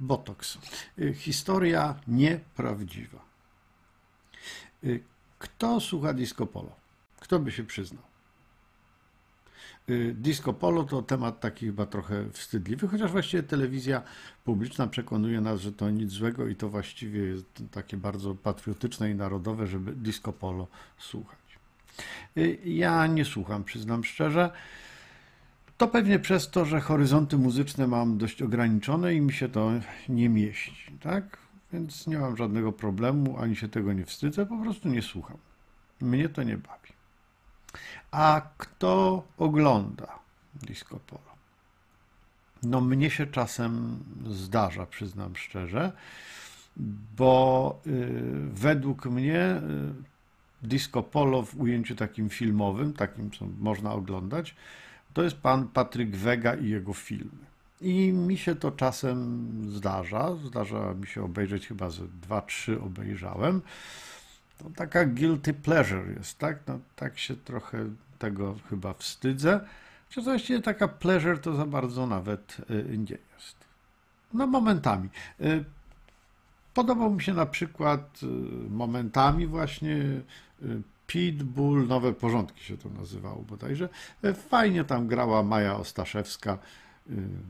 Botoks. Y, Historia nieprawdziwa. Y, Kto słucha disco polo? Kto by się przyznał? Y, Disco polo to temat taki chyba trochę wstydliwy, chociaż właściwie telewizja publiczna przekonuje nas, że to nic złego i to właściwie jest takie bardzo patriotyczne i narodowe, żeby disco polo słuchać. Ja nie słucham, przyznam szczerze. To pewnie przez to, że horyzonty muzyczne mam dość ograniczone i mi się to nie mieści, tak? Więc nie mam żadnego problemu, ani się tego nie wstydzę, po prostu nie słucham. Mnie to nie bawi. A kto ogląda disco polo? No mnie się czasem zdarza, przyznam szczerze, bo y, według mnie y, disco polo w ujęciu takim filmowym, takim co można oglądać, to jest pan Patryk Wega i jego filmy. I mi się to czasem zdarza. Zdarza mi się obejrzeć, chyba ze dwa, trzy obejrzałem. To taka guilty pleasure jest, tak? No, tak się trochę tego chyba wstydzę. Czy właściwie taka pleasure to za bardzo nawet y, nie jest. No momentami. Y, Podobał mi się na przykład y, momentami właśnie Pitbull, Nowe Porządki się to nazywało bodajże. Y, Fajnie tam grała Maja Ostaszewska. M-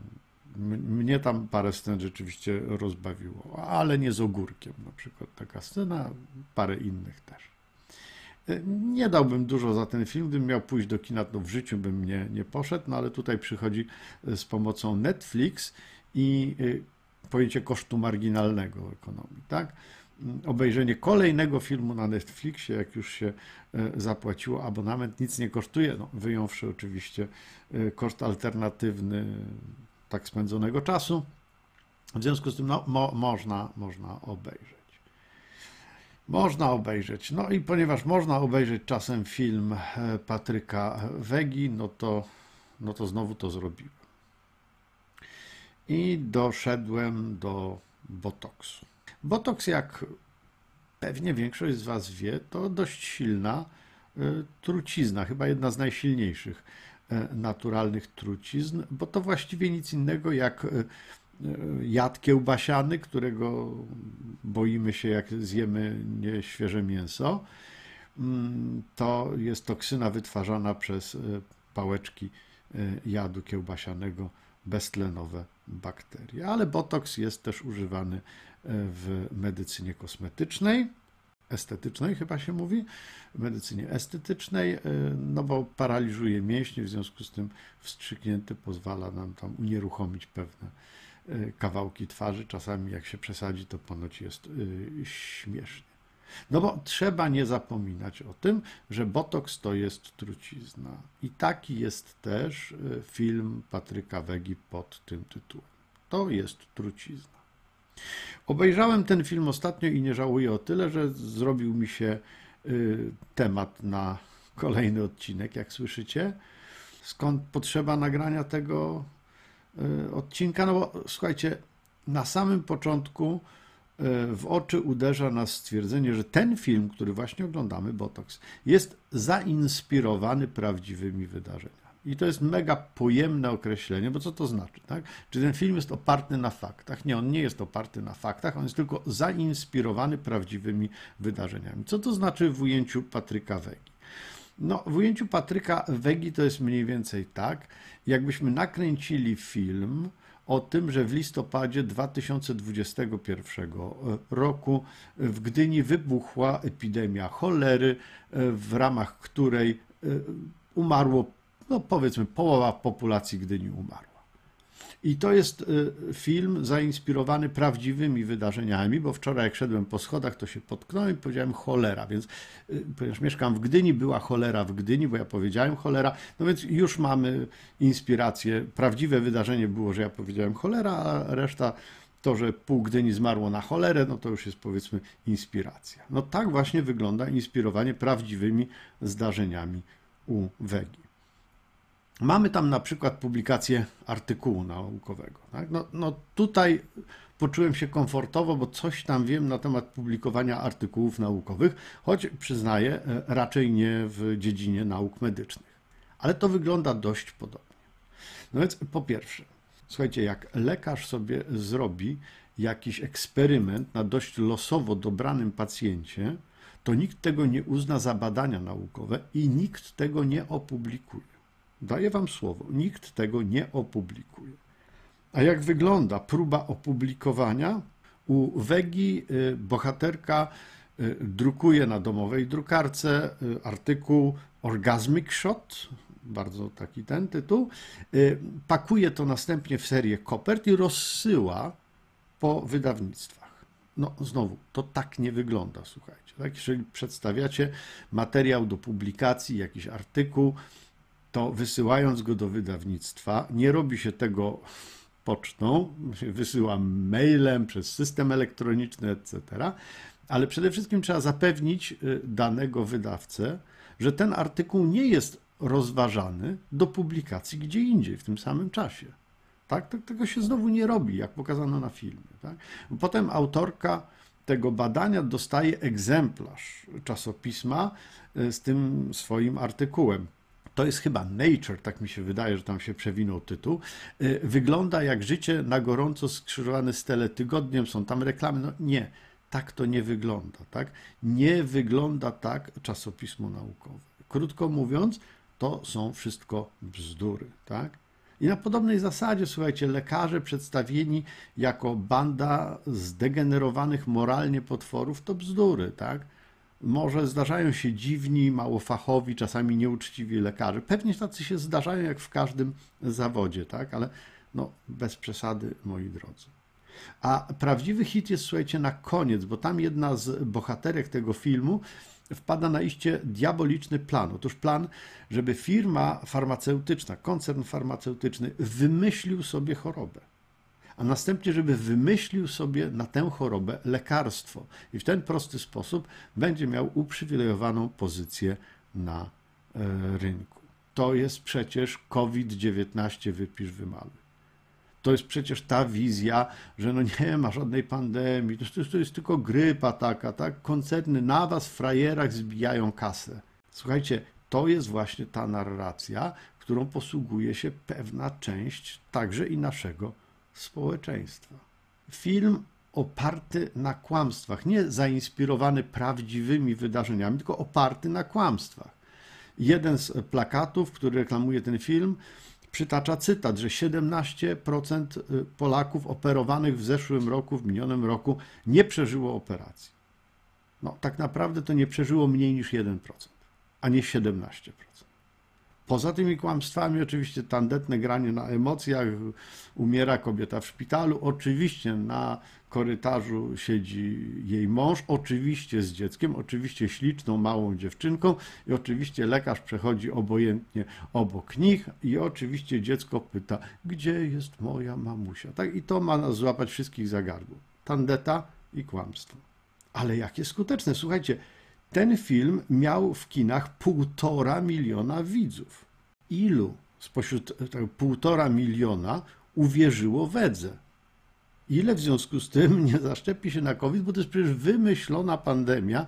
Mnie tam parę scen rzeczywiście rozbawiło, ale nie z ogórkiem na przykład taka scena, parę innych też. Y, Nie dałbym dużo za ten film, gdybym miał pójść do kina, to w życiu bym nie, nie poszedł, no ale tutaj przychodzi z pomocą Netflix i pojęcie kosztu marginalnego ekonomii, tak? Obejrzenie kolejnego filmu na Netflixie, jak już się e, zapłaciło abonament, nic nie kosztuje, no, wyjąwszy oczywiście e, koszt alternatywny tak spędzonego czasu. W związku z tym no, mo, można, można obejrzeć. Można obejrzeć. No i ponieważ można obejrzeć czasem film e, Patryka Wegi, no to, no to znowu to zrobiłem. I doszedłem do botoksu. Botoks, jak pewnie większość z Was wie, to dość silna y, trucizna, chyba jedna z najsilniejszych y, naturalnych trucizn, bo to właściwie nic innego jak y, jad kiełbasiany, którego boimy się, jak zjemy nieświeże mięso. Mm, To jest toksyna wytwarzana przez pałeczki jadu kiełbasianego, beztlenowe bakterie. Ale botoks jest też używany y, w medycynie kosmetycznej, estetycznej chyba się mówi, w medycynie estetycznej, y, no bo paraliżuje mięśnie, w związku z tym wstrzyknięty pozwala nam tam unieruchomić pewne y, kawałki twarzy. Czasami jak się przesadzi, to ponoć jest śmiesznie. No bo trzeba nie zapominać o tym, że botoks to jest trucizna. I taki jest też y, film Patryka Wegi pod tym tytułem. To jest trucizna. Obejrzałem ten film ostatnio i nie żałuję o tyle, że zrobił mi się y, temat na kolejny odcinek, jak słyszycie. Skąd potrzeba nagrania tego y, odcinka? No bo słuchajcie, na samym początku w oczy uderza nas stwierdzenie, że ten film, który właśnie oglądamy, Botox, jest zainspirowany prawdziwymi wydarzeniami. I to jest mega pojemne określenie, bo co to znaczy? Tak? Czy ten film jest oparty na faktach? Nie, on nie jest oparty na faktach, on jest tylko zainspirowany prawdziwymi wydarzeniami. Co to znaczy w ujęciu Patryka Wegi? No, w ujęciu Patryka Wegi to jest mniej więcej tak, jakbyśmy nakręcili film o tym, że w listopadzie 2021 roku w Gdyni wybuchła epidemia cholery, w ramach której e, umarło, no powiedzmy, połowa populacji Gdyni umarła. I to jest y, film zainspirowany prawdziwymi wydarzeniami, bo wczoraj jak szedłem po schodach, to się potknąłem i powiedziałem cholera, więc y, ponieważ mieszkam w Gdyni, była cholera w Gdyni, bo ja powiedziałem cholera, no więc już mamy inspirację. Prawdziwe wydarzenie było, że ja powiedziałem cholera, a reszta to, że pół Gdyni zmarło na cholerę, no to już jest powiedzmy inspiracja. No tak właśnie wygląda inspirowanie prawdziwymi zdarzeniami u Wegi. Mamy tam na przykład publikację artykułu naukowego. Tak? No, no tutaj poczułem się komfortowo, bo coś tam wiem na temat publikowania artykułów naukowych, choć przyznaję, e, raczej nie w dziedzinie nauk medycznych. Ale to wygląda dość podobnie. No więc po pierwsze, Słuchajcie, jak lekarz sobie zrobi jakiś eksperyment na dość losowo dobranym pacjencie, to nikt tego nie uzna za badania naukowe i nikt tego nie opublikuje. Daję wam słowo, nikt tego nie opublikuje. A jak wygląda próba opublikowania? U Wegi y, bohaterka y, drukuje na domowej drukarce y, artykuł Orgasmic Shot, bardzo taki ten tytuł, pakuje to następnie w serię kopert i rozsyła po wydawnictwach. No znowu, to tak nie wygląda, słuchajcie. Tak? Jeżeli przedstawiacie materiał do publikacji, jakiś artykuł, to wysyłając go do wydawnictwa, nie robi się tego pocztą, wysyła mailem, przez system elektroniczny, etc. Ale przede wszystkim trzeba zapewnić y, danego wydawcę, że ten artykuł nie jest rozważany do publikacji gdzie indziej w tym samym czasie. Tak? Tego się znowu nie robi, jak pokazano na filmie. Tak? Potem autorka tego badania dostaje egzemplarz czasopisma y, z tym swoim artykułem to jest chyba Nature, tak mi się wydaje, że tam się przewinął tytuł, y, wygląda jak życie na gorąco skrzyżowane z teletygodniem, są tam reklamy. No nie, tak to nie wygląda. Tak? Nie wygląda tak czasopismo naukowe. Krótko mówiąc, to są wszystko bzdury. Tak? I na podobnej zasadzie, słuchajcie, lekarze przedstawieni jako banda zdegenerowanych moralnie potworów to bzdury, tak? Może zdarzają się dziwni, małofachowi, czasami nieuczciwi lekarze. Pewnie tacy się zdarzają jak w każdym zawodzie, tak? ale no, bez przesady, moi drodzy. A prawdziwy hit jest, słuchajcie, na koniec, bo tam jedna z bohaterek tego filmu wpada na iście diaboliczny plan. Otóż plan, żeby firma farmaceutyczna, koncern farmaceutyczny wymyślił sobie chorobę a następnie, żeby wymyślił sobie na tę chorobę lekarstwo. I w ten prosty sposób będzie miał uprzywilejowaną pozycję na e, rynku. To jest przecież COVID-19, wypisz, wymaluj. To jest przecież ta wizja, że no nie ma żadnej pandemii, to jest, to jest tylko grypa taka, tak? Koncerny na was, frajerach, zbijają kasę. Słuchajcie, to jest właśnie ta narracja, którą posługuje się pewna część także i naszego społeczeństwa. Film oparty na kłamstwach, nie zainspirowany prawdziwymi wydarzeniami, tylko oparty na kłamstwach. Jeden z plakatów, który reklamuje ten film, przytacza cytat, że 17% Polaków operowanych w zeszłym roku, w minionym roku, nie przeżyło operacji. No, tak naprawdę to nie przeżyło mniej niż 1%, a nie 17%. Poza tymi kłamstwami, oczywiście tandetne granie na emocjach, umiera kobieta w szpitalu, oczywiście na korytarzu siedzi jej mąż, oczywiście z dzieckiem, oczywiście śliczną, małą dziewczynką i oczywiście lekarz przechodzi obojętnie obok nich i oczywiście dziecko pyta, gdzie jest moja mamusia? Tak? I to ma nas złapać wszystkich za gardło. Tandeta i kłamstwo. Ale jakie skuteczne. Słuchajcie, ten film miał w kinach półtora miliona widzów. Ilu spośród tego półtora miliona uwierzyło wedze? Ile w związku z tym nie zaszczepi się na COVID, bo to jest przecież wymyślona pandemia,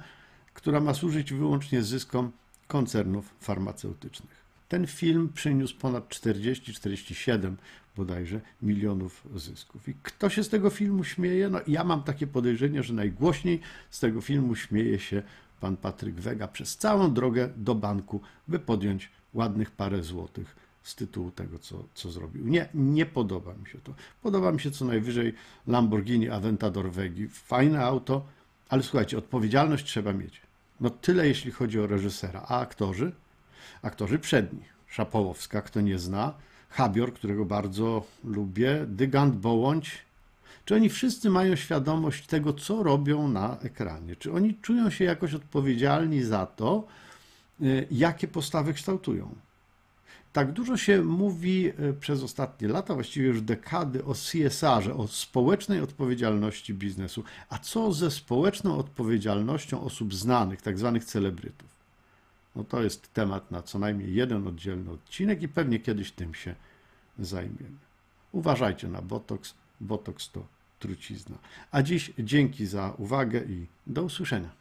która ma służyć wyłącznie zyskom koncernów farmaceutycznych. Ten film przyniósł ponad 40-47 bodajże milionów zysków. I kto się z tego filmu śmieje? No ja mam takie podejrzenie, że najgłośniej z tego filmu śmieje się pan Patryk Wega przez całą drogę do banku, by podjąć ładnych parę złotych z tytułu tego, co, co zrobił. Nie, nie podoba mi się to. Podoba mi się co najwyżej Lamborghini Aventador Vegi. Fajne auto, ale słuchajcie, odpowiedzialność trzeba mieć. No tyle, jeśli chodzi o reżysera. A aktorzy? Aktorzy przedni. Szapołowska, kto nie zna. Habior, którego bardzo lubię. Dygant Bołądź, czy oni wszyscy mają świadomość tego, co robią na ekranie? Czy oni czują się jakoś odpowiedzialni za to, y, jakie postawy kształtują? Tak dużo się mówi y, przez ostatnie lata, właściwie już dekady, o CSR-ze, o społecznej odpowiedzialności biznesu. A co ze społeczną odpowiedzialnością osób znanych, tak zwanych celebrytów? No to jest temat na co najmniej jeden oddzielny odcinek i pewnie kiedyś tym się zajmiemy. Uważajcie na botoks. Botoks to trucizna. A dziś dzięki za uwagę i do usłyszenia.